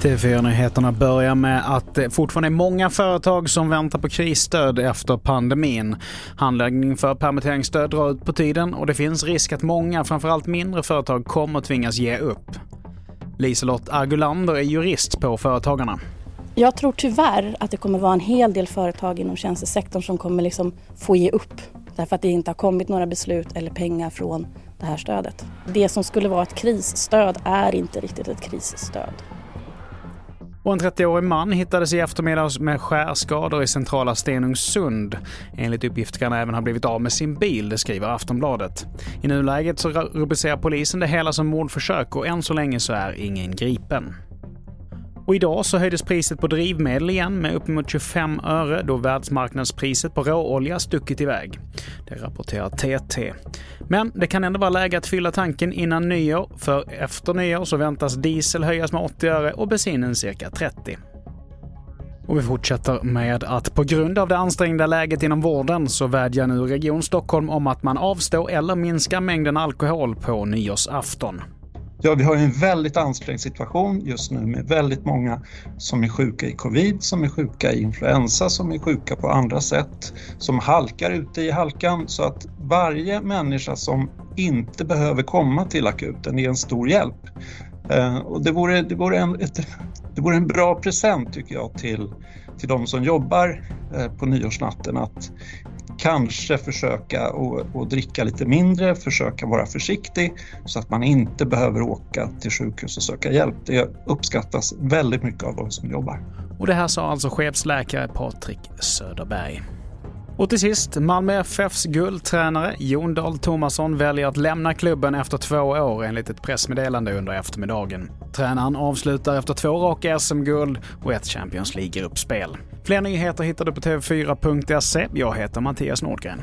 TV4-nyheterna börjar med att det fortfarande är många företag som väntar på krisstöd efter pandemin. Handläggning för permitteringsstöd drar ut på tiden och det finns risk att många, framförallt mindre företag, kommer tvingas ge upp. Liselott Argulander är jurist på Företagarna. Jag tror tyvärr att det kommer vara en hel del företag inom tjänstesektorn som kommer liksom få ge upp därför att det inte har kommit några beslut eller pengar från det här stödet. Det som skulle vara ett krisstöd är inte riktigt ett krisstöd. Och en 30-årig man hittades i eftermiddags med skärskador i centrala Stenungsund. Enligt uppgift kan han även ha blivit av med sin bil, det skriver Aftonbladet. I nuläget så rubricerar polisen det hela som mordförsök och än så länge så är ingen gripen. Och idag så höjdes priset på drivmedel igen med uppemot 25 öre då världsmarknadspriset på råolja stuckit iväg. Det rapporterar TT. Men det kan ändå vara läge att fylla tanken innan nyår, för efter nyår så väntas diesel höjas med 80 öre och bensinen cirka 30. Och vi fortsätter med att på grund av det ansträngda läget inom vården så vädjar nu Region Stockholm om att man avstår eller minskar mängden alkohol på nyårsafton. Ja, vi har en väldigt ansträngd situation just nu med väldigt många som är sjuka i covid, som är sjuka i influensa, som är sjuka på andra sätt, som halkar ute i halkan. Så att varje människa som inte behöver komma till akuten är en stor hjälp. Eh, och det vore, det vore, en, ett, det vore en bra present tycker jag till, till de som jobbar eh, på nyårsnatten att kanske försöka att dricka lite mindre, försöka vara försiktig så att man inte behöver åka till sjukhus och söka hjälp. Det uppskattas väldigt mycket av de som jobbar. Och det här sa alltså chefsläkare Patrik Söderberg. Och till sist, Malmö FFs guldtränare Jon Dahl Tomasson väljer att lämna klubben efter två år enligt ett pressmeddelande under eftermiddagen. Tränaren avslutar efter två raka SM-guld och ett Champions League-gruppspel. Fler nyheter hittar du på TV4.se. Jag heter Mattias Nordgren.